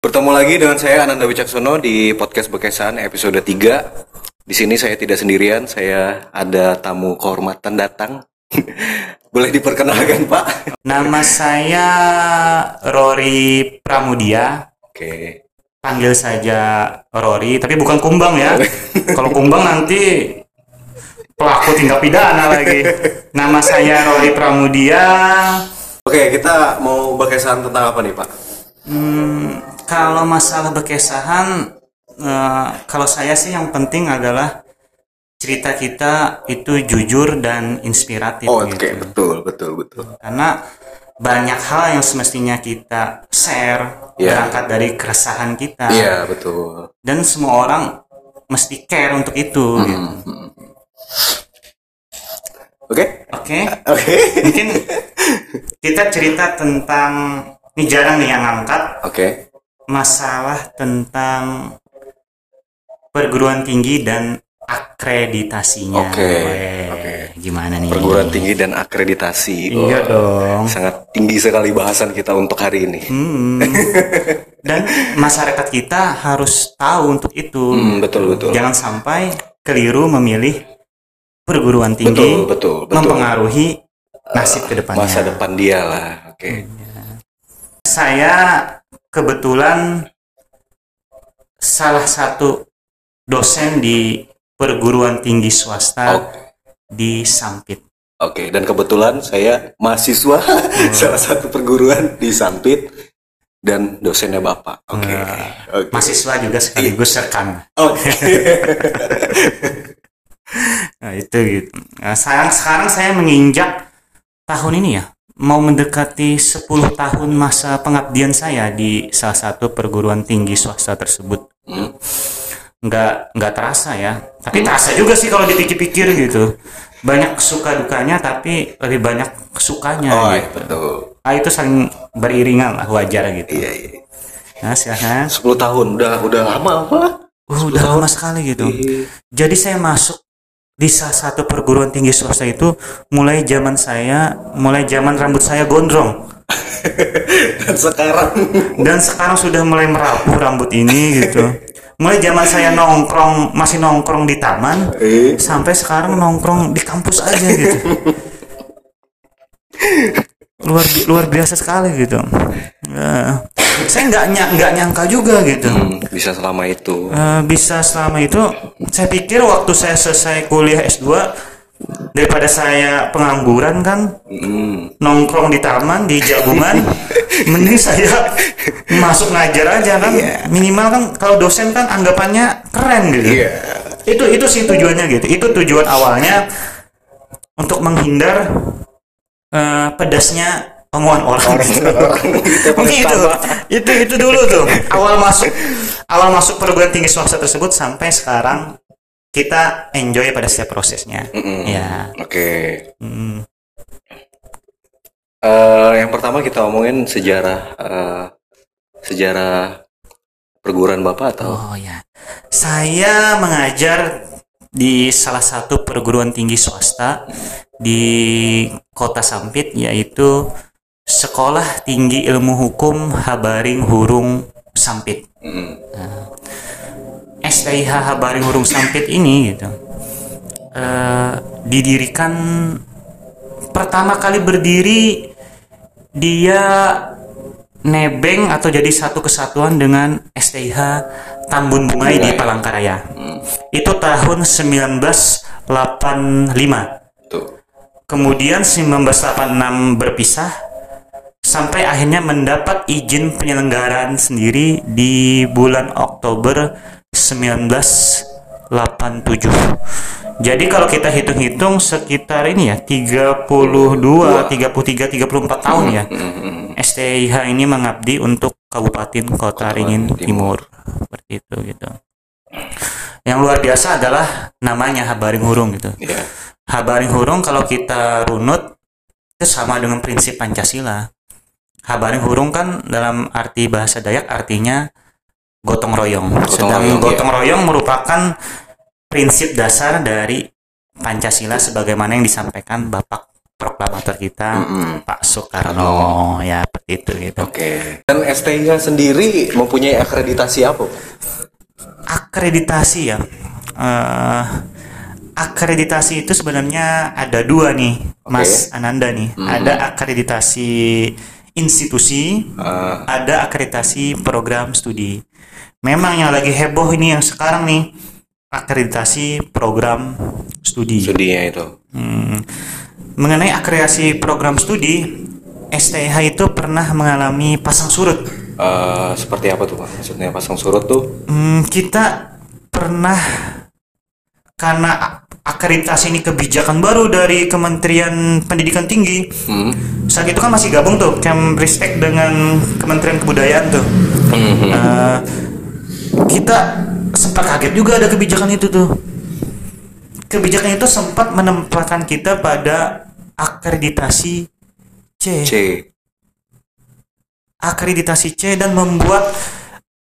Bertemu lagi dengan saya Ananda Wicaksono di podcast Bekesan episode 3. Di sini saya tidak sendirian, saya ada tamu kehormatan datang. Boleh diperkenalkan, Pak? Nama saya Rory Pramudia. Oke. Panggil saja Rory, tapi bukan kumbang ya. Kalau kumbang nanti pelaku tindak pidana lagi. Nama saya Rory Pramudia. Oke, kita mau Bekesan tentang apa nih, Pak? Hmm, kalau masalah berkesahan, eh, kalau saya sih yang penting adalah cerita kita itu jujur dan inspiratif Oh, gitu. oke, betul, betul, betul. Karena banyak hal yang semestinya kita share Iya. berangkat dari keresahan kita Iya, betul. dan semua orang mesti care untuk itu gitu. Hmm. Oke? Oke, Oke. mungkin kita cerita tentang ini jarang nih yang angkat Oke. masalah tentang perguruan tinggi dan akreditasinya. Oke, Weh, oke. Gimana nih? Perguruan tinggi dan akreditasi. Iya Oh, dong. Sangat tinggi sekali bahasan kita untuk hari ini. Hmm. Dan masyarakat kita harus tahu untuk itu. Hmm, betul, betul. Jangan sampai keliru memilih perguruan tinggi Betul, betul, betul. mempengaruhi nasib ke depannya. Masa depan dia lah. Oke. Saya kebetulan salah satu dosen di perguruan tinggi swasta Oke. di Sampit. Oke, dan kebetulan saya mahasiswa salah satu perguruan di Sampit dan dosennya Bapak. Oke. Nah, Oke. Mahasiswa juga sekaligus rekan. Oke. Nah, itu gitu. Nah, sekarang sekarang saya menginjak tahun ini ya, mau mendekati 10 tahun masa pengabdian saya di salah satu perguruan tinggi swasta tersebut. Hmm. Nggak nggak terasa ya, tapi terasa juga sih kalau dipikir-pikir gitu. Banyak suka dukanya, tapi lebih banyak sukanya. Oh, iya, gitu. betul. Ah, itu saling beriringan lah, wajar gitu. Iya, iya. Nah, silahkan. 10 tahun udah udah lama apa? Uh, udah lama sekali gitu. Iya. Jadi saya masuk di salah satu perguruan tinggi swasta itu mulai zaman saya, mulai zaman rambut saya gondrong Dan sekarang dan sekarang sudah mulai merapuh rambut ini gitu. Mulai zaman saya nongkrong masih nongkrong di taman eh sampai sekarang nongkrong di kampus aja gitu. Luar luar biasa sekali gitu. Eh, saya nggak ny- nggak nyangka juga gitu. hmm, bisa selama itu. Eh, bisa selama itu saya pikir waktu saya selesai kuliah S2 daripada saya pengangguran kan Hmm. nongkrong di taman di jagungan mending saya masuk ngajar aja kan Iya. minimal kan kalau dosen kan anggapannya keren gitu Iya. itu itu sih tujuannya gitu itu tujuan awalnya untuk menghindar eh, pedasnya omongan orang gitu. Mungkin itu, itu itu dulu tuh awal masuk awal masuk perguruan tinggi swasta tersebut sampai sekarang kita enjoy pada setiap prosesnya. Mm-mm. Ya. Oke. Mm, Eh, yang pertama kita omongin sejarah eh, sejarah perguruan Bapak atau Oh ya, saya mengajar di salah satu perguruan tinggi swasta di kota Sampit yaitu Sekolah Tinggi Ilmu Hukum Habaring Hurung Sampit. Mm. STIH Habaring Hurung Sampit ini gitu eh, didirikan pertama kali berdiri dia nebeng atau jadi satu kesatuan dengan STIH Tambun Bungai di Palangkaraya itu tahun 1985 tuh. kemudian 1986 berpisah sampai akhirnya mendapat izin penyelenggaraan sendiri di bulan Oktober 1987. Jadi kalau kita hitung-hitung sekitar ini ya 32, 33, 34 tahun ya. STIH ini mengabdi untuk Kabupaten Kota Ringin Timur. Seperti itu gitu. Yang luar biasa adalah namanya Habaring Hurung gitu. Iya. Habaring Hurung kalau kita runut itu sama dengan prinsip Pancasila. Habaring Hurung kan dalam arti bahasa Dayak artinya gotong royong. Sedang royong, gotong royong merupakan prinsip dasar dari Pancasila sebagaimana yang disampaikan Bapak proklamator kita Mm-mm. Pak Soekarno ya seperti itu gitu. Oke. Dan STIH sendiri mempunyai akreditasi apa? Akreditasi ya. Eh, akreditasi itu sebenarnya ada dua nih, Mas Ananda nih. Ada akreditasi institusi, Eh, ada akreditasi program studi. Memang yang lagi heboh ini yang sekarang nih akreditasi program studi. studinya itu. Hmm. Mengenai akreditasi program studi, STH itu pernah mengalami pasang surut. Eh, seperti apa tuh Pak? Maksudnya pasang surut tuh? Hmm, kita pernah karena akreditasi ini kebijakan baru dari Kementerian Pendidikan Tinggi. Hmm. Saat itu kan masih gabung tuh Kemristek dengan Kementerian Kebudayaan tuh. Mhm. Eh, kita sempat kaget juga ada kebijakan itu tuh. Kebijakan itu sempat menempatkan kita pada akreditasi C. C. Akreditasi C dan membuat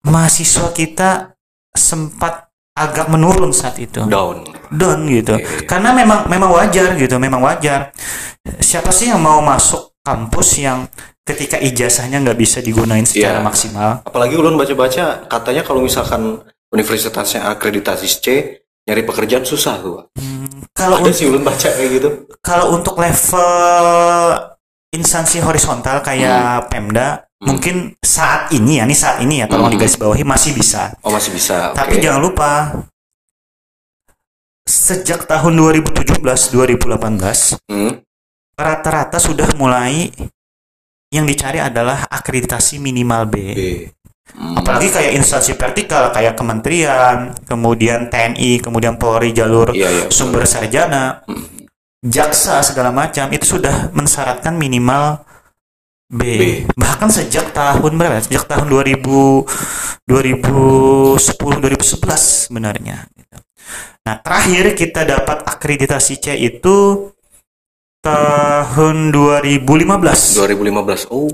mahasiswa kita sempat agak menurun saat itu. Down. Down gitu. Oke. Karena memang memang wajar gitu, memang wajar. Siapa sih yang mau masuk kampus yang ketika ijazahnya nggak bisa digunain secara Iya. maksimal? Apalagi ulun baca-baca katanya kalau misalkan universitasnya akreditasi C nyari pekerjaan susah tuh. Pak. Kalau Ada sih ulun baca kayak gitu. kalau untuk level instansi horizontal kayak Pemda mungkin saat ini ya, nih saat ini ya tolong Hmm. digarisbawahi masih bisa. Oh masih bisa. Tapi Oke. jangan lupa sejak tahun 2017 2018 Hmm. rata-rata sudah mulai yang dicari adalah akreditasi minimal B. B. Hmm. Apalagi kayak instansi vertikal kayak kementerian, kemudian TNI, kemudian Polri jalur Iya iya. sumber sarjana, jaksa segala macam itu sudah mensyaratkan minimal B. B. Bahkan sejak tahun berapa? Sejak tahun 2000 2010 2011 sebenarnya. Nah, terakhir kita dapat akreditasi C itu tahun 2015. 2015. Oh.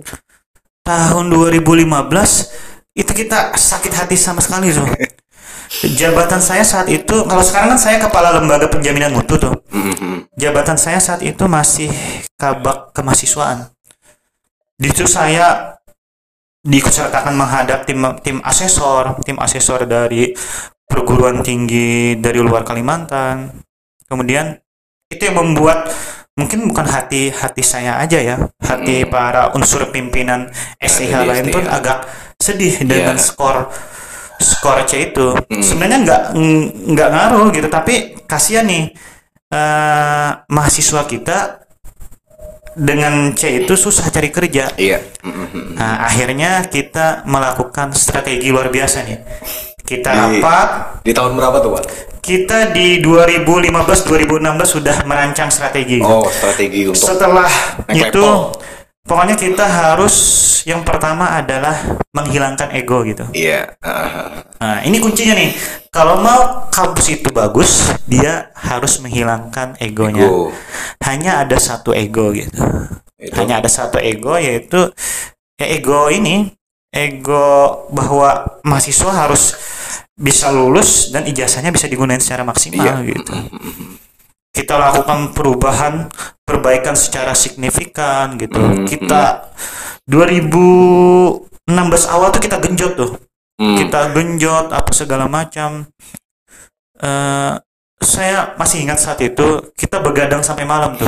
Tahun 2015 itu kita sakit hati sama sekali tuh. Jabatan saya saat itu, kalau sekarang kan saya kepala lembaga penjaminan mutu tuh. Mhm. Jabatan saya saat itu masih kabak kemahasiswaan. Situ saya diikutsertakan menghadap tim tim asesor, tim asesor dari perguruan tinggi dari luar Kalimantan. Kemudian itu yang membuat mungkin bukan hati hati saya aja ya, hati para unsur pimpinan SIH di lain pun STIH. agak sedih dengan Iya. skor skor C itu. Sebenarnya nggak nggak ngaruh gitu, tapi kasihan nih eh, mahasiswa kita dengan C itu susah cari kerja. Iya. Nah, akhirnya kita melakukan strategi luar biasa nih. Kita Di- rapat, Di tahun berapa tuh Pak? kita di 2015-2016 sudah merancang strategi. Oh strategi untuk Setelah itu, level. Pokoknya kita harus yang pertama adalah menghilangkan ego gitu. Iya. Ah. Nah, ini kuncinya nih. Kalau mau kampus itu bagus, dia harus menghilangkan egonya. Ego. Hanya ada satu ego gitu. Itu. Hanya ada satu ego yaitu ya ego ini, ego bahwa mahasiswa harus bisa lulus dan ijazahnya bisa digunakan secara maksimal Iya. gitu. Kita lakukan perubahan, perbaikan secara signifikan gitu. Hmm, Kita 2016 awal tuh kita genjot tuh Hmm. kita genjot apa segala macam eh saya masih ingat saat itu kita begadang sampai malam tuh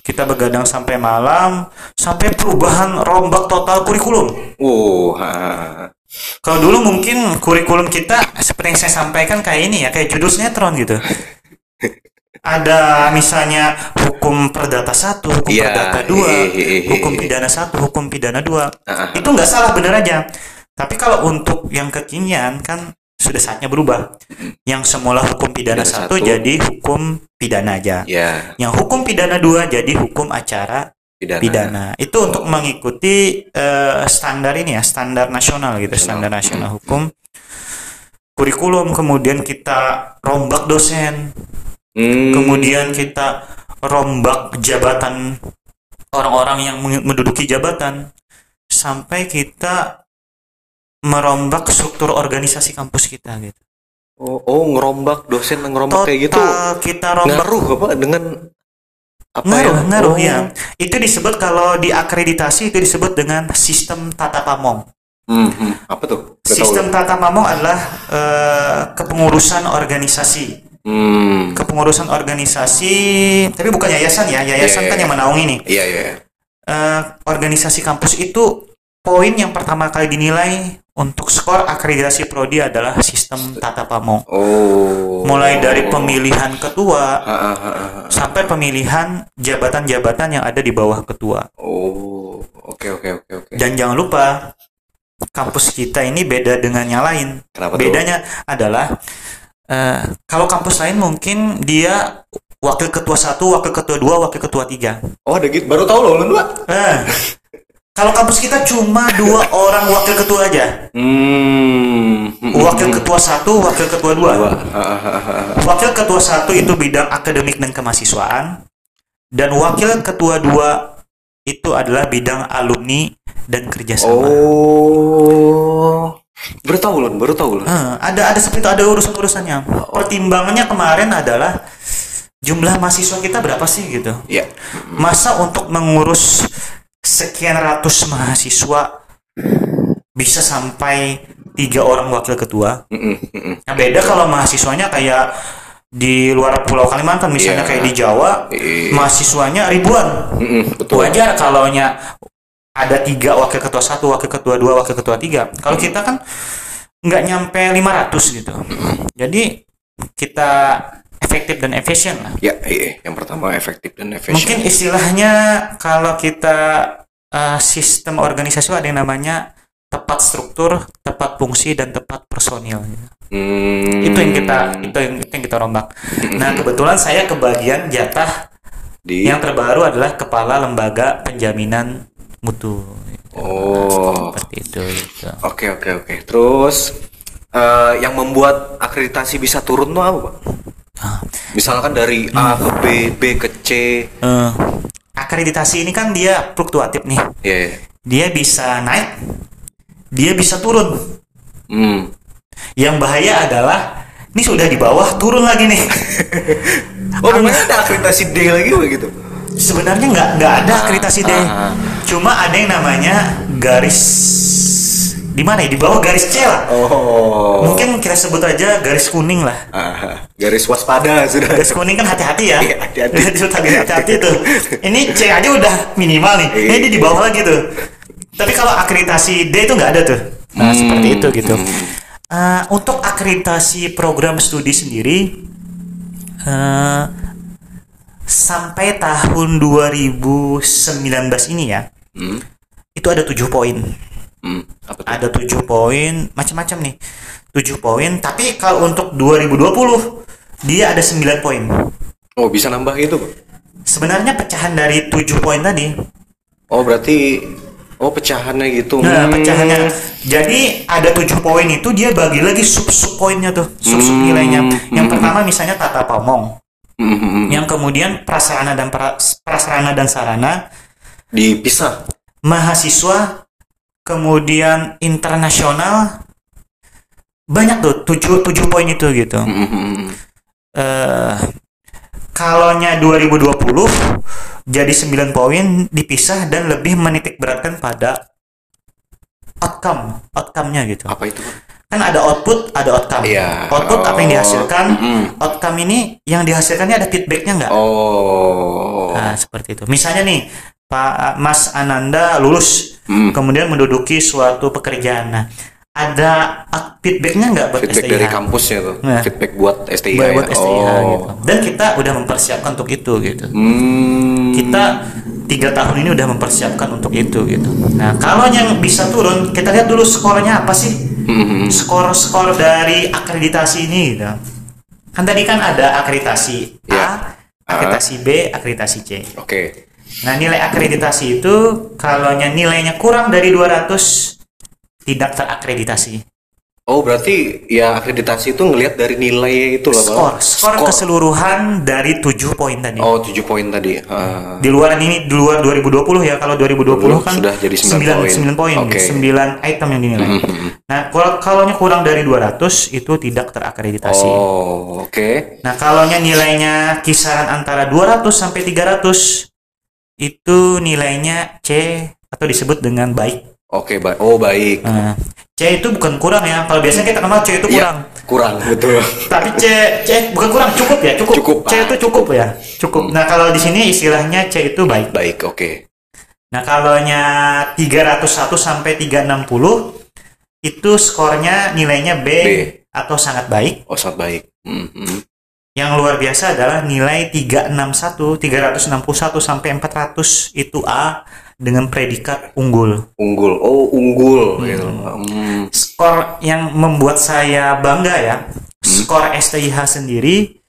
kita begadang sampai malam sampai perubahan rombak total kurikulum Wow. ah. kalau dulu mungkin kurikulum kita seperti yang saya sampaikan kayak ini ya kayak judul sinetron gitu ada misalnya hukum perdata satu, hukum Iya, perdata dua, eh, eh, eh, hukum pidana satu, hukum pidana dua. Ah. Itu nggak salah bener aja. Tapi kalau untuk yang kekinian kan sudah saatnya berubah. Yang semula hukum pidana, Pidana satu, satu. jadi hukum pidana aja. Ya. Yang hukum pidana dua jadi hukum acara Pidana. pidana. Itu untuk mengikuti eh, standar ini ya, standar nasional gitu, standar nasional hukum. Kurikulum kemudian kita rombak dosen, Hmm. kemudian kita rombak jabatan orang-orang yang menduduki jabatan sampai kita merombak struktur organisasi kampus kita gitu. Oh, oh ngerombak dosen ngerombak kayak gitu Total kita rombak ngaruh apa dengan Apa ngaruh yang- ngaruh oh. ya itu disebut kalau diakreditasi itu disebut dengan sistem tata pamong Hmm, hmm. Apa tuh? Tahu. sistem tata pamong adalah eh, kepengurusan organisasi Hmm. kepengurusan organisasi tapi bukan yayasan ya Iya, yayasan iya, kan iya. yang menaungi nih Iya, iya. Eh, organisasi kampus itu poin yang pertama kali dinilai untuk skor akreditasi prodi adalah sistem tata pamong Oh. mulai dari pemilihan ketua sampai pemilihan jabatan-jabatan yang ada di bawah ketua Oh, oke oke oke oke. dan jangan lupa kampus kita ini beda dengan yang lain Kenapa tuh? bedanya adalah eh, kalau kampus lain mungkin dia wakil ketua satu wakil ketua dua wakil ketua tiga Oh, ada gitu. Baru tahu loh, lu dua. Eh, kalau kampus kita cuma dua orang wakil ketua aja. Hmm. Wakil ketua satu, wakil ketua dua. Dua. Wakil ketua satu itu bidang akademik dan kemahasiswaan, dan wakil ketua dua itu adalah bidang alumni dan kerjasama. Oh. Baru tahu loh, baru tahu loh. Eh, ada ada seperti itu ada urusan urusannya. Pertimbangannya kemarin adalah jumlah mahasiswa kita berapa sih gitu. Iya. Masa untuk mengurus sekian ratus mahasiswa bisa sampai tiga orang wakil ketua? Mm-mm. Nah, beda kalau mahasiswanya kayak di luar Pulau Kalimantan misalnya Iya. kayak di Jawa, Iya. mahasiswanya ribuan. Mm-mm, betul. Wajar kalau ada tiga wakil ketua satu, wakil ketua dua, wakil ketua tiga. Kalau kita kan nggak nyampe 500 gitu. Jadi kita efektif dan efisien lah. Ya, iya. Yang pertama efektif dan efisien. Mungkin istilahnya kalau kita uh, sistem organisasi ada yang namanya tepat struktur, tepat fungsi dan tepat personil. Hmm. Itu yang kita itu yang, itu yang kita rombak. Nah kebetulan saya kebagian jatah di yang terbaru adalah kepala lembaga penjaminan mutu. Oh. Seperti itu. Gitu. Oke oke oke. Terus eh, yang membuat akreditasi bisa turun tuh apa, Pak? Ah. Misalkan dari A ke B, B ke C. Eh, akreditasi ini kan dia fluktuatif nih. Ya. ya. Dia bisa naik, dia bisa turun. Hmm. Yang bahaya adalah ini sudah di bawah turun lagi nih. Oh, memangnya ada akreditasi D lagi begitu? Sebenarnya nggak nggak ada akreditasi deh. ah. Cuma ada yang namanya garis di mana ya di bawah garis C lah. Oh. Mungkin kita sebut aja garis kuning lah. Ah, garis waspada sudah. Garis kuning kan hati-hati ya. Iya, hati-hati. Hati-hati tuh. Ini C aja udah minimal nih. Ini dia di bawah lagi tuh. Tapi kalau akreditasi D itu nggak ada tuh. Nah, Hmm. seperti itu gitu. Eh, untuk akreditasi program studi sendiri eh, sampai tahun 2019 ini ya, Hmm. itu ada tujuh poin. Hmm. Ada tujuh poin, macam-macam nih. Tujuh poin, tapi kalau untuk 2020 dia ada 9 poin. Oh, bisa nambah gitu, Pak? Sebenarnya pecahan dari tujuh poin tadi. Oh, berarti oh pecahannya gitu. Nah, Hmm. pecahannya. Jadi ada tujuh poin itu dia bagi lagi sub-sub poinnya tuh, sub-sub Hmm. nilainya. Yang pertama misalnya tata pamong. Hmm. Yang kemudian prasarana dan pra- prasarana dan sarana, Dipisah. mahasiswa, kemudian internasional. Banyak tuh tujuh tujuh poin itu gitu. Hmm, hmm, hmm. eh kalaunya 2020 jadi 9 poin dipisah dan lebih menitik beratkan pada outcome outcome-nya gitu Apa itu, Pak? Kan ada output ada outcome Iya. output apa yang Oh. dihasilkan Mm-mm. outcome ini yang dihasilkannya ada feedbacknya nggak Oh. nah seperti itu misalnya nih Pak Mas Ananda lulus Hmm. kemudian menduduki suatu pekerjaan nah ada feedbacknya nggak buat Feedback STIH? dari kampusnya tuh. Nah. Feedback buat STIH. buat, ya? buat STIH oh. gitu. Dan kita udah mempersiapkan untuk itu gitu. Hmm. Kita tiga tahun ini udah mempersiapkan untuk itu gitu. Nah kalau yang bisa turun, kita lihat dulu skornya apa sih? Hmm. Skor-skor dari akreditasi ini gitu. Kan tadi kan ada akreditasi A, Ya. akreditasi B, akreditasi C. Oke. Nah nilai akreditasi itu kalau nilainya kurang dari 200 tidak terakreditasi. Oh, berarti ya akreditasi itu ngelihat dari nilai itu lah, skor Bang. skor keseluruhan dari 7 poin tadi Oh, 7 poin tadi. Ah. di luar ini di luar 2020 ya kalau 2020 kan Sudah jadi 9 poin. 9 poin Oke. 9 item yang dinilai nah kalau kalaunya kurang dari 200 itu tidak terakreditasi Oh, oke. nah kalaunya nilainya kisaran antara 200 sampai 300 itu nilainya C atau disebut dengan baik Oke, baik. Oh, baik. Nah, C itu bukan kurang ya kalau biasanya kita kenal C itu Iya, kurang kurang, betul. tapi C C bukan kurang cukup ya cukup, Cukup, C ah, itu cukup ya cukup nah kalau di sini istilahnya C itu baik Baik, oke. Nah, kalaunya 301 sampai 360 itu skornya nilainya B, B. atau sangat baik. Oh, sangat baik. Hmm, hmm. Yang luar biasa adalah nilai 361, 361 sampai 400 itu A dengan predikat unggul. Unggul. Oh, unggul gitu. Hmm. Skor yang membuat saya bangga ya. Skor STIH sendiri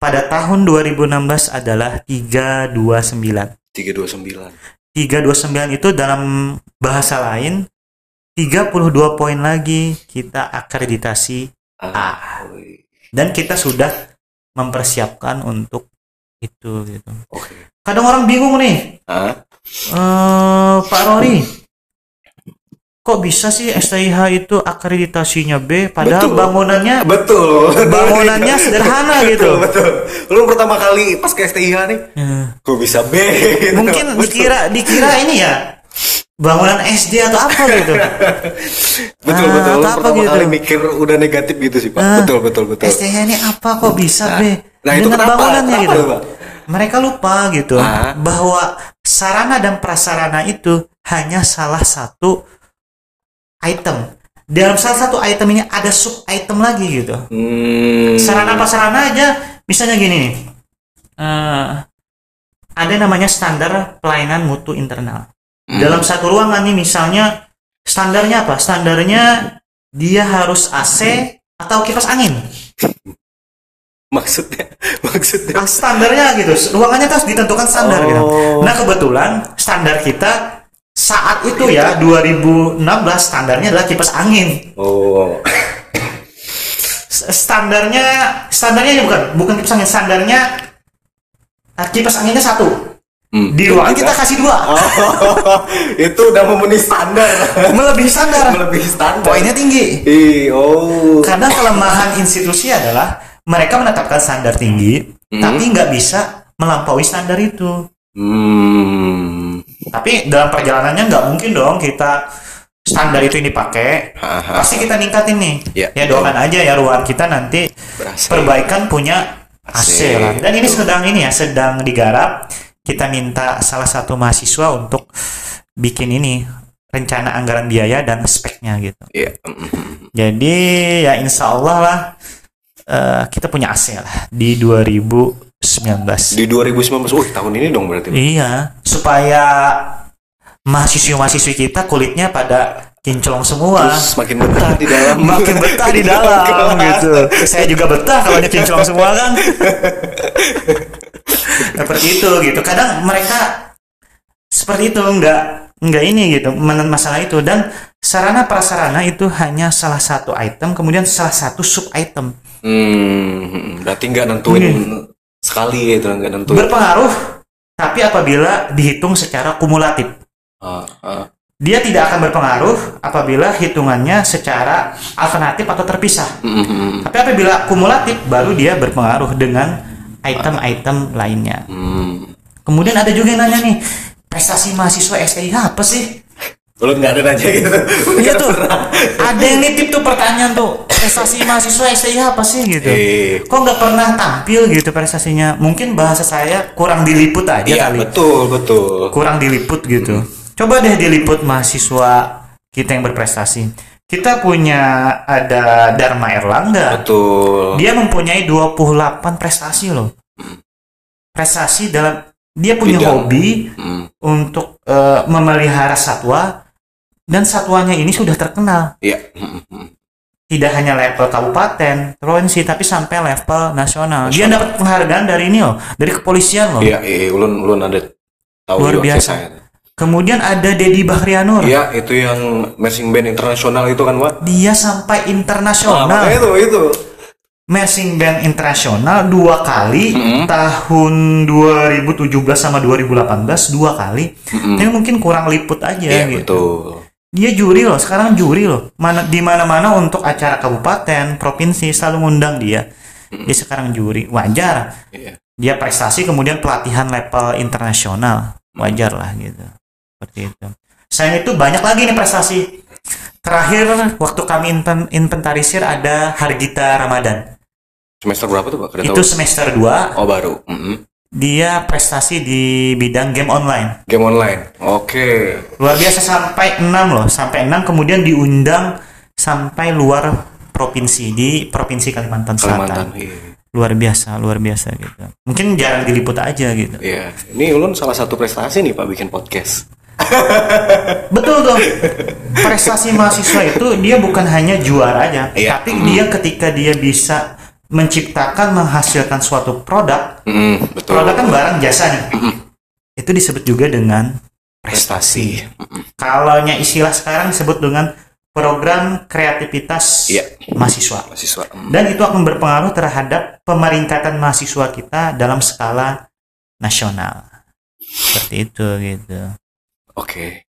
pada tahun 2016 adalah 329. 329. 329 itu dalam bahasa lain 32 poin lagi kita akreditasi Ah. oi. dan kita sudah mempersiapkan untuk itu gitu. Oke. Kadang orang bingung nih, Ah, eh Pak Rory, kok bisa sih STIH itu akreditasinya B padahal Betul. bangunannya betul. bangunannya sederhana gitu. betul, betul. Lu pertama kali pas ke STIH nih, Eh, kok bisa B? Mungkin Betul. dikira dikira ini ya bangunan SD atau apa gitu. betul Ah, betul. Lu pertama gitu. kali mikir udah negatif gitu sih, Pak. Ah, betul betul betul. STH ini apa kok bisa B nah, itu kenapa? bangunannya Kenapa gitu. Pak? Mereka lupa gitu Ah. bahwa sarana dan prasarana itu hanya salah satu item. Dalam salah satu item ini ada sub item lagi gitu. Hmm. Sarana prasarana aja misalnya gini nih. Eh, ada namanya standar pelayanan mutu internal. Hmm. Dalam satu ruangan nih misalnya standarnya apa? Standarnya dia harus AC atau kipas angin. Maksudnya maksudnya Ah, standarnya gitu. Ruangannya harus ditentukan standar gitu. Oh. Nah, kebetulan standar kita saat itu ya 2016 standarnya adalah kipas angin. oh Standarnya standarnya bukan bukan kipas angin, standarnya ah, kipas anginnya satu. Hmm. Di ruangan kita kasih dua. Oh, itu udah memenuhi standar Melebihi standar. melebihi standar Poinnya tinggi. Ih, oh Karena kelemahan institusi adalah mereka menetapkan standar tinggi, Hmm. tapi nggak bisa melampaui standar itu. hmm Tapi dalam perjalanannya nggak mungkin dong kita standar itu ini pakai. Pasti kita ningkatin nih. Ya, ya doakan aja ya ruangan kita nanti Berhasil. perbaikan punya AC AC. lah. Dan ini sedang ini ya sedang digarap. Kita minta salah satu mahasiswa untuk bikin ini rencana anggaran biaya dan speknya gitu. Iya. mm, Jadi ya insya Allah lah eh, kita punya AC lah di 2019. di 2019 oh tahun ini dong berarti Iya, supaya mahasiswa-mahasiswi kita kulitnya pada kinclong semua. terus makin betah di dalam Makin betah di dalam gitu. Saya juga betah kalau ada kinclong semua kan. Seperti itu gitu. Kadang mereka seperti itu enggak enggak ini gitu masalah itu dan sarana prasarana itu hanya salah satu item kemudian salah satu sub item hmm berarti nggak nentuin sekali gitu nggak nentuin berpengaruh tapi apabila dihitung secara kumulatif Ah, ah. dia tidak akan berpengaruh apabila hitungannya secara alternatif atau terpisah. Mm, mm, mm, Tapi apabila kumulatif baru dia berpengaruh dengan item-item lainnya. mm. Kemudian ada juga yang nanya nih, prestasi mahasiswa STIH apa sih? Lu nggak ada nanya gitu Iya tuh, ada yang nitip tuh pertanyaan tuh, prestasi mahasiswa STIH apa sih gitu? Eh. Kok nggak pernah tampil gitu prestasinya? Mungkin bahasa saya kurang diliput aja Iya kali. betul betul kurang diliput gitu. Coba deh diliput mahasiswa kita yang berprestasi. Kita punya ada Dharma Erlangga. betul Dia mempunyai 28 prestasi loh. Prestasi dalam dia punya Bidang. hobi Mm, untuk eh, memelihara satwa dan satwanya ini sudah terkenal. iya Mm, mm, mm. Tidak hanya level kabupaten, provinsi, tapi sampai level nasional. Dia Nasional. dapat penghargaan dari ini loh, dari kepolisian loh. iya iya ulun ulun ada tahu Luar biasa. kisahnya. Kemudian ada Dedi Bahrianur. Iya, itu yang marching band internasional itu kan, Pak? Dia sampai internasional. makanya itu, itu. Marching band internasional dua kali tahun 2017 sama 2018 dua kali. Tapi mungkin kurang liput aja Iya, gitu. betul. Dia juri loh, sekarang juri loh. Mana di mana-mana untuk acara kabupaten, provinsi selalu ngundang dia. Dia sekarang juri. Wajar. Iya. Dia prestasi kemudian pelatihan level internasional. Wajar lah gitu. Seperti itu. Selain itu banyak lagi nih prestasi. Terakhir waktu kami inven- inventarisir ada Hargita Ramadan. Semester berapa tuh, Pak? Itu tahu. semester 2 Oh, baru. Mm-mm. dia prestasi di bidang game online. Game online. Oke. Luar biasa sampai 6 loh, sampai 6 kemudian diundang sampai luar provinsi di provinsi Kalimantan Selatan. Kalimantan. Iya. Luar biasa, luar biasa gitu. Mungkin jarang diliput aja gitu. Iya. Ini ulun salah satu prestasi nih, Pak, bikin podcast. Betul tuh. Prestasi mahasiswa itu dia bukan hanya juara aja, Iya. tapi dia ketika dia bisa menciptakan menghasilkan suatu produk, Mm, betul. produk kan barang jasa nih. Itu disebut juga dengan prestasi. Kalaunya istilah sekarang disebut dengan program kreativitas Iya. mahasiswa. Mahasiswa. Mm. Dan itu akan berpengaruh terhadap pemeringkatan mahasiswa kita dalam skala nasional. Seperti itu gitu. Oke.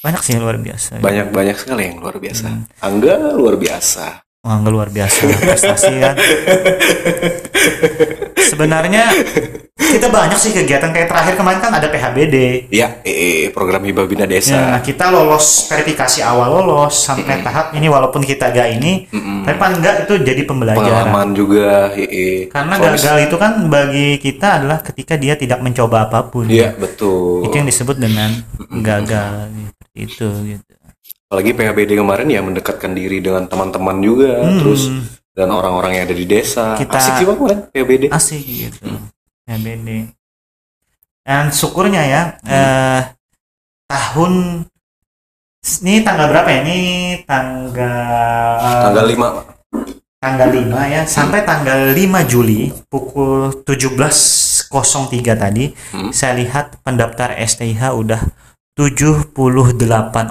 Banyak sih yang luar biasa. Banyak-banyak sekali yang luar biasa. Hmm. Angga luar biasa. Wah, luar biasa prestasi kan. Sebenarnya kita banyak sih kegiatan kayak terakhir kemarin kan ada PHBD. Ya, eh, program hibah bina Nah, desa. kita lolos verifikasi awal lolos sampai tahap ini walaupun kita gak ini, Mm-mm. tapi paling enggak itu jadi pembelajaran. Pengalaman juga. eh, eh. Karena Soalnya- gagal itu kan bagi kita adalah ketika dia tidak mencoba apa pun. Iya, betul. Itu yang disebut dengan gagal gitu. Itu gitu. Apalagi PHBD kemarin ya mendekatkan diri dengan teman-teman juga, terus dan orang-orang yang ada di desa. Hmm. Kita- Asik sih Pak kemarin PHBD. Asik gitu. PHBD. Dan syukurnya ya eh tahun ini tanggal berapa ya? Ini tanggal Tanggal 5, Pak. tanggal 5 ya sampai tanggal 5 Juli pukul 17.03 tadi Hmm. saya lihat pendaftar STIH udah 78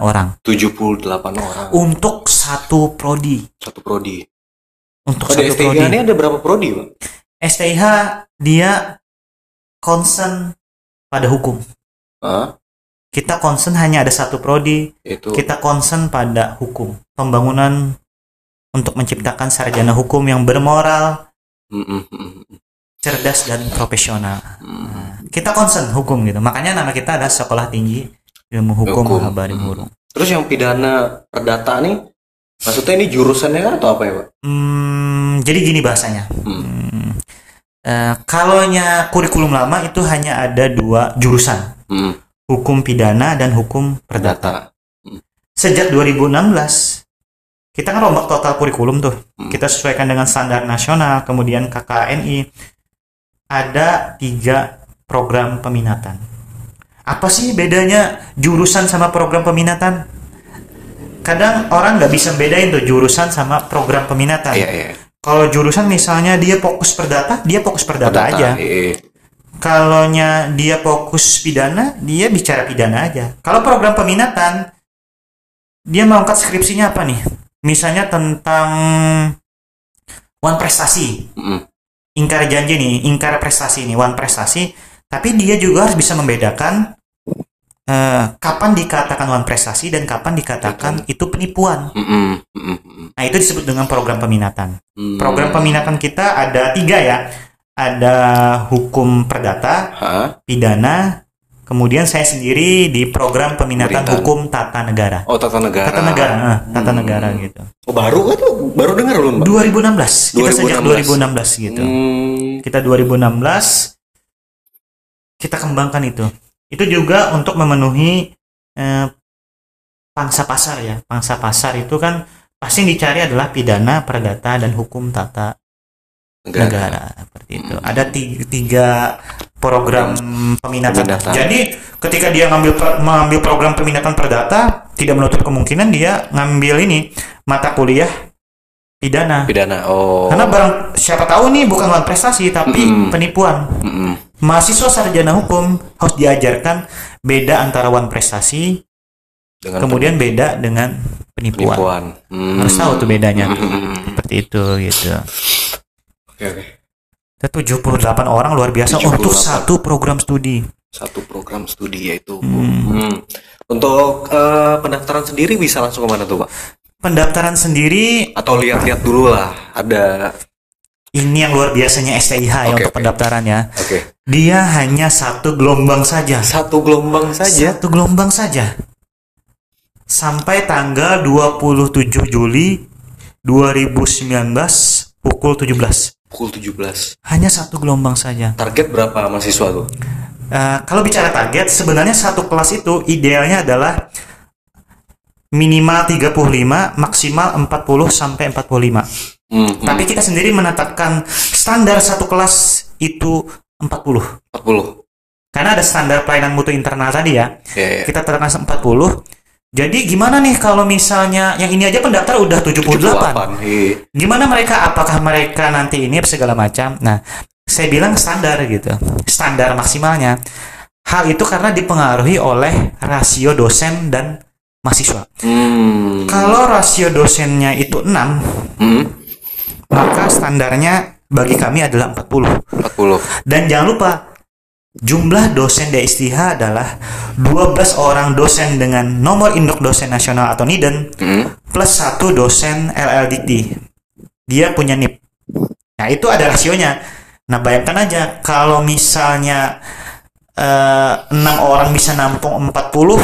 orang 78 orang. untuk satu prodi Satu prodi. untuk di satu STIH prodi ini ada berapa prodi, Pak? STIH dia concern pada hukum Hah? kita concern hanya ada satu prodi Itu kita concern pada hukum pembangunan untuk menciptakan sarjana hukum yang bermoral Mm, mm, cerdas dan profesional. Nah, kita concern hukum gitu makanya nama kita adalah sekolah tinggi ilmu hukum, Hukum. Mahabari Hmm. Murung Terus yang pidana perdata nih, maksudnya ini jurusannya kan atau apa ya, Pak? Hmm, jadi gini bahasanya Hmm. Hmm, eh, kalaunya kurikulum lama itu hanya ada dua jurusan Hmm. hukum pidana dan hukum perdata Perdata. sejak 2016 kita kan rombak total kurikulum tuh Hmm. kita sesuaikan dengan standar nasional kemudian KKNI ada tiga program peminatan apa sih bedanya jurusan sama program peminatan kadang orang nggak bisa bedain tuh jurusan sama program peminatan Iya, iya. kalau jurusan misalnya dia fokus perdata dia fokus perdata, Perdata. aja iya. Kalaunya dia fokus pidana, dia bicara pidana aja. Kalau program peminatan, dia mau angkat skripsinya apa nih? Misalnya tentang one prestasi, Mm, ingkar janji nih, ingkar prestasi nih, one prestasi. Tapi dia juga harus bisa membedakan eh, kapan dikatakan one prestasi dan kapan dikatakan itu penipuan. mm, mm, mm, mm, Nah itu disebut dengan program peminatan. mm. Program peminatan kita ada tiga ya. Ada hukum perdata, Hah? pidana, kemudian saya sendiri di program peminatan Pemerintahan. hukum tata negara. Oh, tata negara. Tata negara, eh, tata Hmm. negara gitu. Oh, baru kan? Baru dengar belum, Pak? 2016, kita sejak 2016. 2016 gitu. Hmm. Kita 2016 kita kembangkan itu. Itu juga untuk memenuhi eh, pangsa pasar ya. Pangsa pasar itu kan pasti yang dicari adalah pidana, perdata dan hukum tata Negara. negara seperti itu. Hmm. Ada tiga, tiga program peminatan. Peminatan. Jadi ketika dia ngambil mengambil program peminatan perdata, tidak menutup kemungkinan dia ngambil ini mata kuliah pidana. Pidana. Oh. Karena barang siapa tahu nih bukan lawan prestasi tapi Mm-mm. penipuan. Mm-mm. Mahasiswa sarjana hukum harus diajarkan beda antara wan prestasi, Dengan kemudian beda dengan penipuan. penipuan. Hmm. Harus tahu tuh bedanya. Hmm. Seperti itu gitu. Oke oke. Ada 78 orang luar biasa 78. untuk satu program studi. Satu program studi yaitu. Hmm. Hmm. Untuk eh, pendaftaran sendiri bisa langsung ke mana tuh pak? Pendaftaran sendiri Atau lihat-lihat dulu lah. Ada. ini yang luar biasanya STIH ya Oke, untuk oke. pendaftarannya. Oke. Dia hanya satu gelombang saja. Satu gelombang saja. Satu gelombang saja. Sampai tanggal 27 Juli 2019 pukul 17. Pukul 17. Hanya satu gelombang saja. Target berapa mahasiswa tuh? Eh, kalau bicara target, sebenarnya satu kelas itu idealnya adalah minimal 35, maksimal 40 sampai 45. Hmm. Tapi kita sendiri menetapkan standar satu kelas itu 40. 40. Karena ada standar pelayanan mutu internal tadi ya. Ya, ya. Kita tetapkan 40. Jadi gimana nih kalau misalnya yang ini aja pendaftar udah 78. 78. Iya. Gimana mereka apakah mereka nanti ini segala macam. Nah, saya bilang standar gitu. Standar maksimalnya. Hal itu karena dipengaruhi oleh rasio dosen dan mahasiswa. Hmm. Kalau rasio dosennya itu 6, Hmm. maka standarnya bagi kami adalah 40. 40. Dan jangan lupa jumlah dosen DSTH adalah 12 orang dosen dengan nomor induk dosen nasional atau NIDEN Hmm. plus satu dosen LLDT. Dia punya NIP. Nah, itu ada rasionya. Nah, bayangkan aja kalau misalnya eh, 6 orang bisa nampung 40,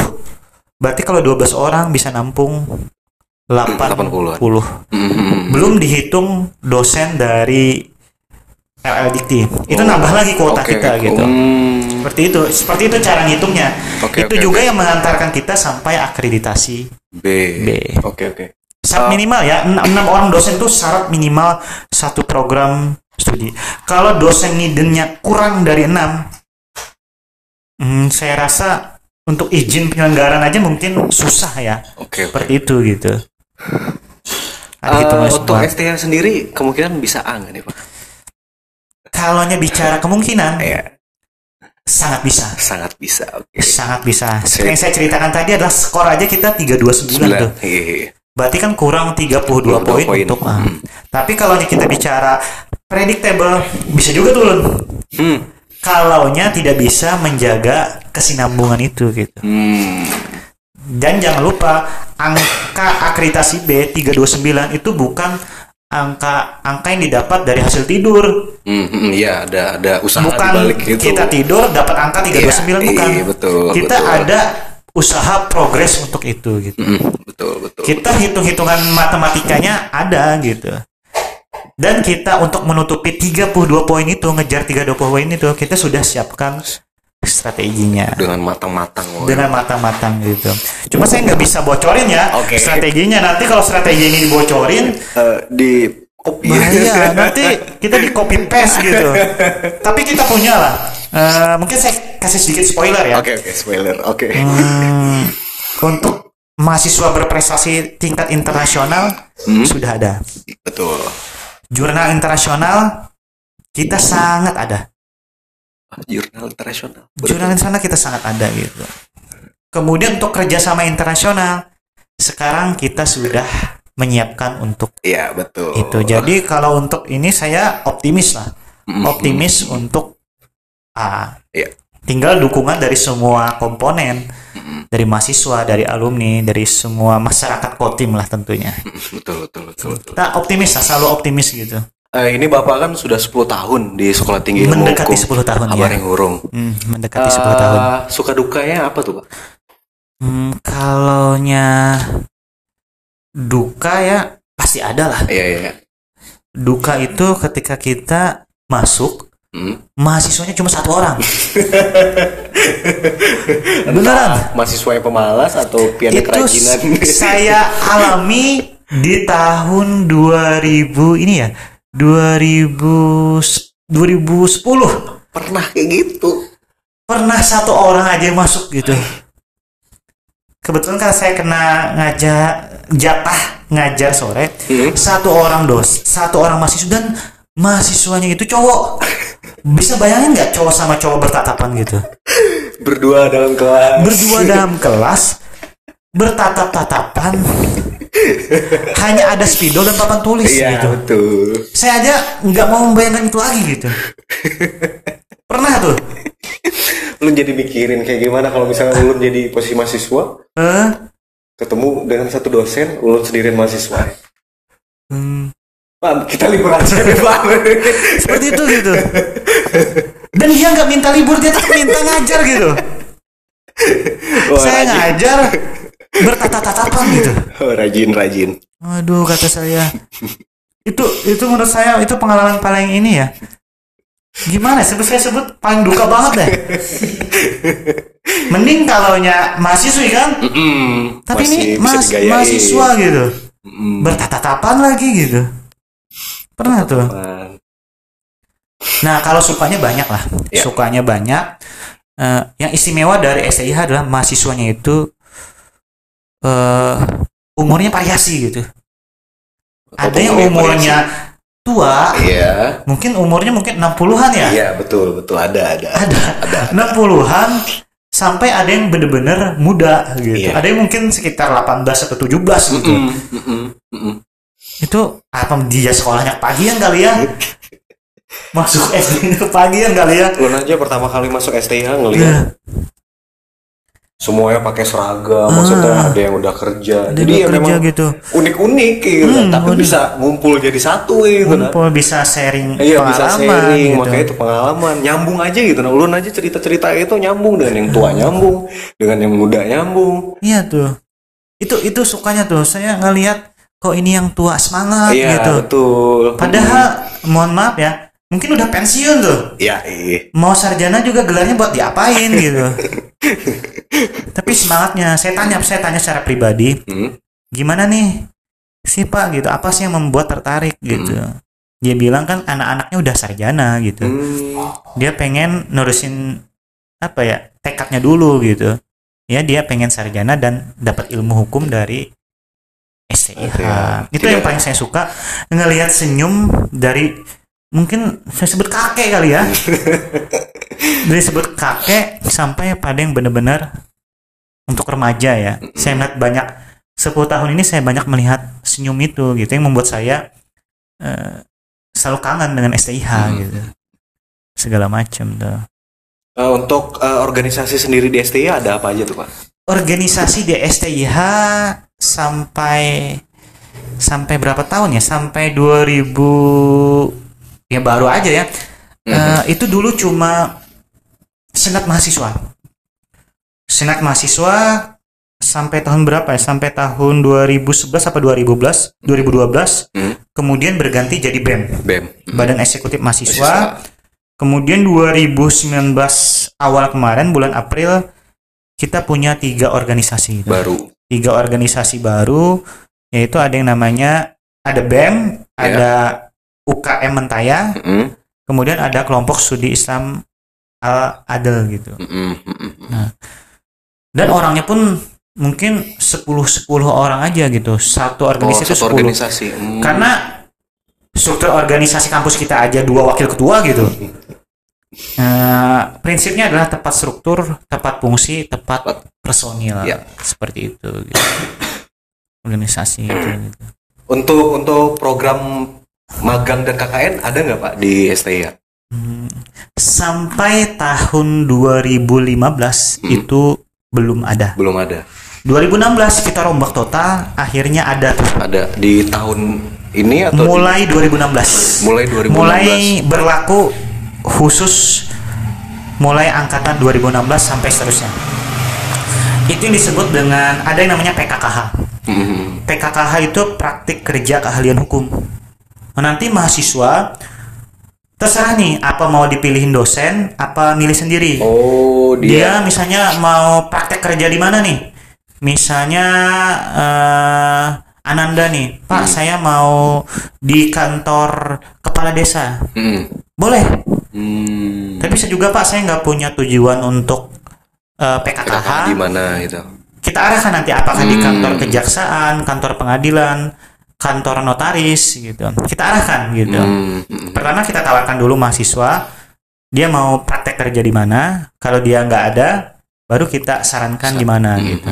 berarti kalau 12 orang bisa nampung 80. 80-an. Hmm. Belum dihitung dosen dari LLDT. Itu Oh, nambah lagi kuota oke. kita gitu. Hmm. Seperti itu. Seperti itu cara ngitungnya. Oke, itu oke, juga oke. yang mengantarkan kita sampai akreditasi B. B. Oke oke. Syarat Ah. minimal ya, 6 orang dosen itu syarat minimal satu program studi. Kalau dosen nidennya kurang dari 6, hmm, saya rasa untuk izin penyelenggaraan aja mungkin susah ya. Oke oke. Seperti itu gitu. Ada hitungan untuk. STH sendiri kemungkinan bisa A nggak nih pak? Kalau bicara kemungkinan, Ya sangat bisa. sangat bisa. Oke. Sangat bisa. Seperti yang saya ceritakan tadi adalah skor aja kita 329 tuh. Sembilan. Iya. Berarti kan kurang 32 poin poin. untuk A. Hmm. Tapi kalau kita bicara predictable bisa juga turun. Hmm. Kalaunya tidak bisa menjaga kesinambungan itu gitu. Hmm. Dan jangan lupa angka akreditasi B 329 itu bukan angka angka yang didapat dari hasil tidur. Hmm, hmm, Iya ada ada usaha bukan dibalik gitu. kita tidur dapat angka 329 Iya, bukan. iya, betul, kita betul. ada usaha progres untuk itu gitu. Hmm, betul betul. kita hitung-hitungan matematikanya ada gitu dan kita untuk menutupi 32 poin itu ngejar 32 poin itu kita sudah siapkan strateginya dengan matang-matang. dengan matang-matang gitu cuma saya nggak bisa bocorin ya Oke. strateginya nanti kalau strategi ini dibocorin Eh, di copy. bahaya nanti kita di copy paste gitu tapi kita punya lah Eh, mungkin saya kasih sedikit spoiler ya Oke oke spoiler. Oke. Hmm, untuk mahasiswa berprestasi tingkat internasional Hmm. sudah ada. Betul. Jurnal internasional kita sangat ada. Jurnal internasional. Jurnal internasional kita sangat ada gitu. Kemudian untuk kerjasama internasional sekarang kita sudah menyiapkan untuk Iya betul. itu. Jadi kalau untuk ini saya optimis lah, Hmm, optimis untuk A. Iya. Tinggal dukungan dari semua komponen, dari mahasiswa, dari alumni, dari semua masyarakat kotim lah tentunya. Betul betul betul. betul. Kita optimis lah, selalu optimis gitu. Eh, ini bapak kan sudah 10 tahun di sekolah tinggi ilmu Mendekati hukum. 10 tahun ya. Abaring Hurung. Hmm, mendekati 10 tahun. Eh, Suka dukanya apa tuh pak? Hmm, kalaunya duka ya pasti ada lah. Iya iya. Duka itu ketika kita masuk Hmm. mahasiswanya cuma satu orang. Beneran. mahasiswa yang pemalas atau piano itu kerajinan. saya alami di tahun 2000 ini ya. 2000 s- 2010 Pernah kayak gitu. pernah satu orang aja yang masuk gitu. kebetulan kan saya kena ngajak jatah ngajar sore Hmm. satu orang dos satu orang mahasiswa dan mahasiswanya itu cowok bisa bayangin nggak cowok sama cowok bertatapan gitu? Berdua dalam kelas. berdua dalam kelas bertatap-tatapan. Hanya ada spidol dan papan tulis Iya, gitu. betul. saya aja nggak mau membayangkan itu lagi gitu. Pernah tuh? Lu jadi mikirin kayak gimana kalau misalnya lu jadi posisi mahasiswa, eh ketemu dengan satu dosen, lu sendirian mahasiswa. hmm, Pak, kita libur aja seperti itu gitu dan dia nggak minta libur dia tetap minta ngajar gitu Wah, saya rajin. ngajar bertatap-tatapan gitu Oh, rajin, rajin. Waduh kata saya itu itu menurut saya itu pengalaman paling ini ya gimana ya, sebut saya sebut paling duka banget deh mending kalau nya mahasiswi kan Mm-mm. tapi Masih ini mas, mahasiswa gitu Mm-mm. bertatap-tatapan lagi gitu pernah tuh. Nah kalau sukanya banyak lah Ya. sukanya banyak Eh, yang istimewa dari STIH adalah mahasiswanya itu eh umurnya variasi gitu Atau ada yang umurnya umurnya tua Iya. mungkin umurnya mungkin 60-an ya Iya, betul, betul. Ada, ada. ada 60-an sampai ada yang bener-bener muda gitu Iya. ada yang mungkin sekitar 18 atau 17 gitu Mm-mm, mm-mm, mm-mm. itu apa dia sekolahnya pagian kali ya masuk SD ke pagian kali ya Lu aja pertama kali masuk STH Iya. ngelihat semuanya pakai seragam, maksudnya ada yang udah kerja. Ada Jadi dua ya kerja memang gitu unik-unik gitu, Hmm, tapi unik. bisa ngumpul jadi satu gitu nah. kumpul bisa sharing Iya bisa pengalaman sharing, gitu. makanya itu pengalaman nyambung aja gitu. Nah, ulun aja cerita-cerita itu nyambung dengan yang tua nyambung, dengan yang muda nyambung. Iya tuh. Itu itu sukanya tuh. Saya ngelihat kok ini yang tua semangat Iya gitu. betul. Padahal mohon maaf ya, mungkin udah pensiun tuh. ya iya. Mau sarjana juga gelarnya buat diapain gitu. Tapi semangatnya, saya tanya, saya tanya secara pribadi, Hmm. gimana nih sih Pak gitu, apa sih yang membuat tertarik gitu. Dia bilang kan anak-anaknya udah sarjana gitu. Hmm. Dia pengen nurusin apa ya tekadnya dulu gitu. Ya dia pengen sarjana dan dapat ilmu hukum dari STIH. Iya. Itu Tidak- yang paling saya suka ngelihat senyum dari mungkin saya sebut kakek kali ya. dari sebut kakek sampai pada yang benar-benar untuk remaja ya. Saya melihat banyak 10 tahun ini saya banyak melihat senyum itu gitu yang membuat saya eh, selalu kangen dengan STIH Hmm. gitu. Segala macam tuh. Eh, untuk eh, organisasi sendiri di STI ada apa aja tuh pak? organisasi di STIH sampai sampai berapa tahun ya? Sampai 2000 ya baru aja ya. Eh, itu dulu cuma senat mahasiswa. Senat mahasiswa sampai tahun berapa ya? Sampai tahun 2011 apa 2012? 2012. Hmm. Kemudian berganti jadi BEM, BEM. Badan Eksekutif Mahasiswa. Kemudian 2019 awal kemarin bulan April kita punya tiga organisasi. baru. Tiga organisasi baru yaitu ada yang namanya ada BEM, ada UKM Mentaya, Mm-mm, kemudian ada kelompok studi Islam Al Adel gitu. mm-mm, mm-mm. Dan orangnya pun mungkin 10 10 orang aja gitu. Satu Oh, organisasi itu satu 10. organisasi. Hmm. Karena struktur organisasi kampus kita aja dua wakil ketua gitu. Nah, prinsipnya adalah tepat struktur, tepat fungsi, tepat personil. Ya. Seperti itu gitu. Organisasi itu gitu. untuk untuk program magang dan KKN ada nggak pak di STI? Hmm, Sampai tahun 2015 Hmm. itu belum ada. Belum ada. 2016 kita rombak total, akhirnya ada. Ada di tahun ini atau di- Mulai 2016. mulai 2016. mulai berlaku khusus mulai angkatan 2016 sampai seterusnya. Itu yang disebut dengan ada yang namanya PKKH. Mm-mm. PKKH itu praktik kerja keahlian hukum. Nah, nanti mahasiswa terserah nih apa mau dipilihin dosen apa milih sendiri. Oh Dia dia. misalnya mau praktek kerja di mana nih? Misalnya eh, Ananda nih, Pak saya mau di kantor kepala desa. Mm. Boleh, Hmm. tapi bisa juga Pak saya nggak punya tujuan untuk eh, PKK PKKH. di mana itu? kita arahkan nanti apakah di Hmm. kantor kejaksaan, kantor pengadilan, kantor notaris gitu. Kita arahkan gitu. Hmm, hmm. Pertama kita tawarkan dulu mahasiswa dia mau praktek kerja di mana. Kalau dia nggak ada, baru kita sarankan di mana Hmm. gitu.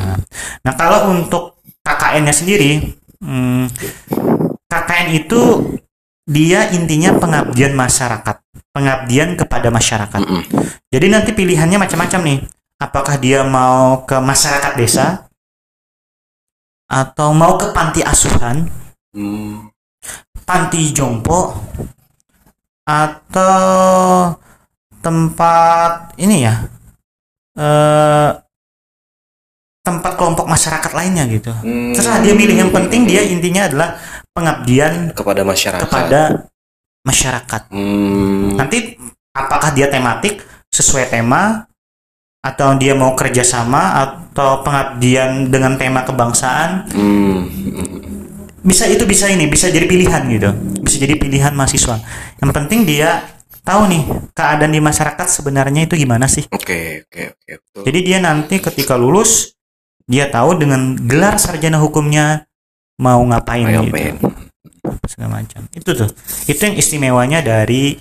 Nah kalau untuk KKN-nya sendiri, hmm, KKN itu dia intinya pengabdian masyarakat, pengabdian kepada masyarakat. Mm-mm. Jadi nanti pilihannya macam-macam nih. Apakah dia mau ke masyarakat desa atau mau ke panti asuhan, Hmm. panti jompo atau tempat ini ya eh tempat kelompok masyarakat lainnya gitu. Hmm. Terserah dia milih yang penting dia intinya adalah pengabdian kepada masyarakat. kepada masyarakat. Hmm. Nanti apakah dia tematik sesuai tema atau dia mau kerjasama atau pengabdian dengan tema kebangsaan Hmm. Bisa itu bisa ini bisa jadi pilihan gitu bisa jadi pilihan mahasiswa yang penting dia tahu nih keadaan di masyarakat sebenarnya itu gimana sih Oke, oke, oke. betul. jadi dia nanti ketika lulus dia tahu dengan gelar sarjana hukumnya mau ngapain Ayo, gitu main. segala macam itu tuh itu yang istimewanya dari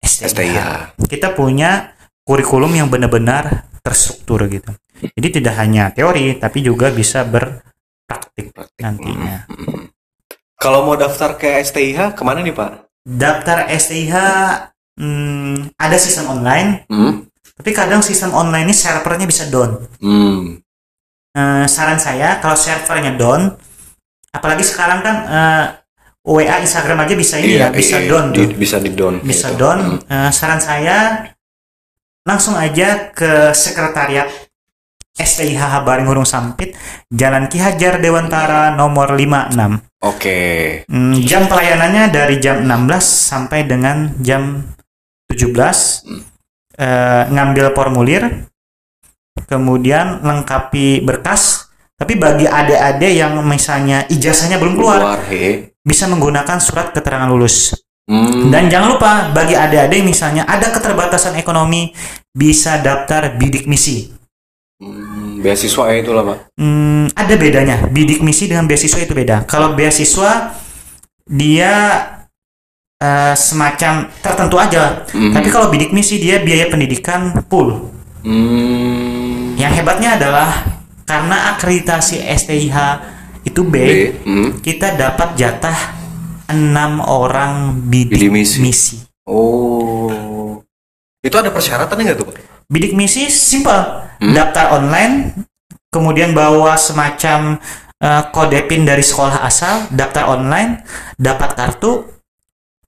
STIH, STIH. kita punya kurikulum yang benar-benar terstruktur gitu jadi tidak hanya teori tapi juga bisa berpraktik Praktik. nantinya Hmm. Kalau mau daftar ke STIH ke mana nih Pak? daftar STIH hmm, ada sistem online Hmm. tapi kadang sistem online ini servernya bisa down Hmm. Eh, saran saya kalau servernya down apalagi sekarang kan eh, WA Instagram aja bisa ini ya bisa iya, down di- tuh. bisa di down. bisa gitu. down Hmm. Eh, saran saya langsung aja ke sekretariat STIH Habaring Hurung Sampit Jalan Ki Hajar Dewantara nomor 56 Oke. Hmm, jam pelayanannya dari jam 16 sampai dengan jam 17 Eh, ngambil formulir kemudian lengkapi berkas tapi bagi adik-adik yang misalnya ijazahnya belum keluar Keluar, he. bisa menggunakan surat keterangan lulus Hmm. dan jangan lupa bagi adik-adik misalnya ada keterbatasan ekonomi bisa daftar bidik misi Hmm, beasiswa ya itulah Pak. Hmm, ada bedanya. Bidik misi dengan beasiswa itu beda. Kalau beasiswa dia eh, semacam tertentu aja. Hmm. Tapi kalau bidik misi dia biaya pendidikan full. Hmm. Yang hebatnya adalah karena akreditasi STIH itu B, B. Hmm. kita dapat jatah enam orang bidik, Bidik misi. misi. Oh. Itu ada persyaratannya nggak tuh Pak? Bidik misi simpel. Hmm. Daftar online, kemudian bawa semacam eh, kode PIN dari sekolah asal, daftar online, dapat kartu,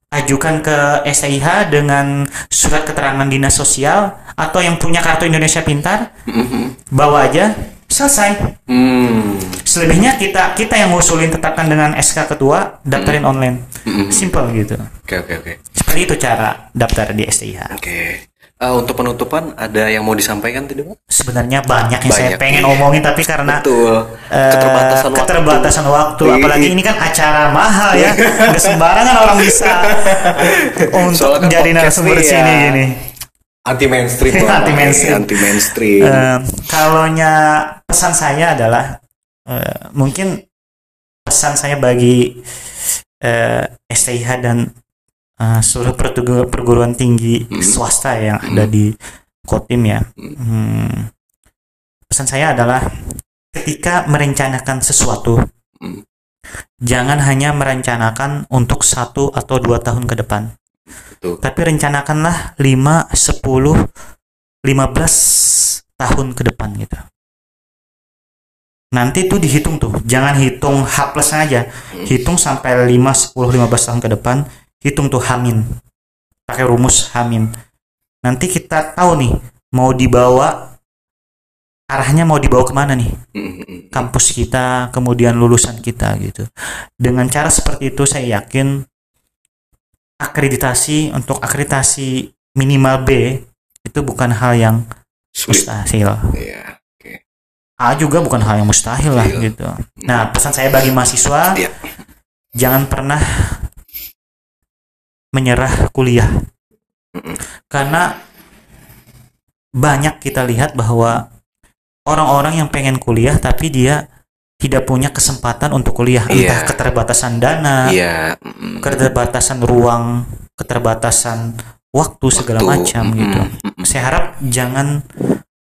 ajukan ke STIH dengan surat keterangan dinas sosial atau yang punya kartu Indonesia Pintar, Hmm. bawa aja, selesai. Hmm. Selebihnya kita kita yang ngusulin tetapkan dengan SK ketua, daftarin online. Hmm. Simple gitu. Oke, oke, oke. Seperti itu cara daftar di STIH. Oke. Eh, untuk penutupan ada yang mau disampaikan tidak Pak? Sebenarnya banyak yang saya Banyak, pengen iya. omongin tapi karena Betul. eh, keterbatasan waktu. keterbatasan waktu. Apalagi ini kan acara mahal ya nggak sembarangan orang bisa untuk Soalnya kan jadi narasumber nih sini ya. gini Anti mainstream. Anti mainstream. Anti mainstream. Eh, kalaunya pesan saya adalah eh, mungkin pesan saya bagi eh, STIH dan eh, seluruh perguruan tinggi Hmm. swasta yang ada di Kotim ya. Hmm, pesan saya adalah ketika merencanakan sesuatu, Hmm. jangan hanya merencanakan untuk satu atau dua tahun ke depan Betul. tapi rencanakanlah 5, 10, 15 tahun ke depan gitu. Nanti tuh dihitung tuh, jangan hitung H plus aja, hitung sampai 5, 10, 15 tahun ke depan, hitung tuh Hamin. Pakai rumus Hamin. Nanti kita tahu nih, mau dibawa, arahnya mau dibawa ke mana nih? Hmm. kampus kita, kemudian lulusan kita gitu. Dengan cara seperti itu saya yakin akreditasi untuk akreditasi minimal B itu bukan hal yang mustahil. Iya. A juga bukan hal yang mustahil lah Iya. gitu. Nah, pesan saya bagi mahasiswa Iya. jangan pernah menyerah kuliah. Karena banyak kita lihat bahwa orang-orang yang pengen kuliah tapi dia tidak punya kesempatan untuk kuliah Iya. entah keterbatasan dana Iya. mm, keterbatasan ruang keterbatasan waktu segala macam mm, gitu saya harap jangan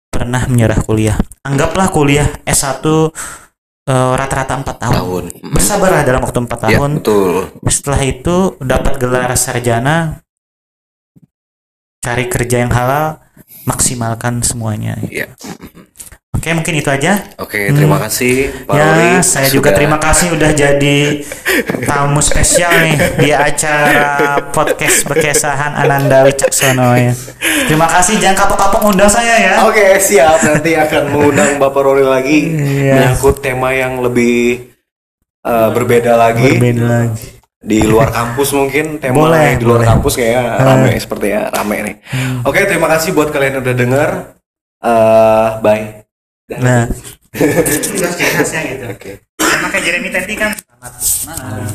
pernah menyerah kuliah anggaplah kuliah S1 eh, rata-rata 4 tahun tahun. Mm. bersabarlah dalam waktu 4 Ya, tahun betul. setelah itu dapat gelar sarjana cari kerja yang halal maksimalkan semuanya Iya. Oke mungkin itu aja Oke, terima kasih Pak ya saya juga sudah- terima kasih udah jadi tamu spesial nih di acara podcast berkesahan Ananda Wicaksono ya terima kasih jangan kapok-kapok undang saya ya Oke, siap. Nanti akan mengundang Bapak Rory lagi Iya. menyangkut tema yang lebih eh, berbeda lagi. berbeda lagi di luar kampus mungkin tema Boleh, yang di luar boleh. kampus kayak rame sepertinya rame nih. Oke, terima kasih buat kalian yang udah denger. Eh, bye. Nah. Itu ciri khasnya gitu. Oke. sama kayak Jeremy tadi kan selamat malam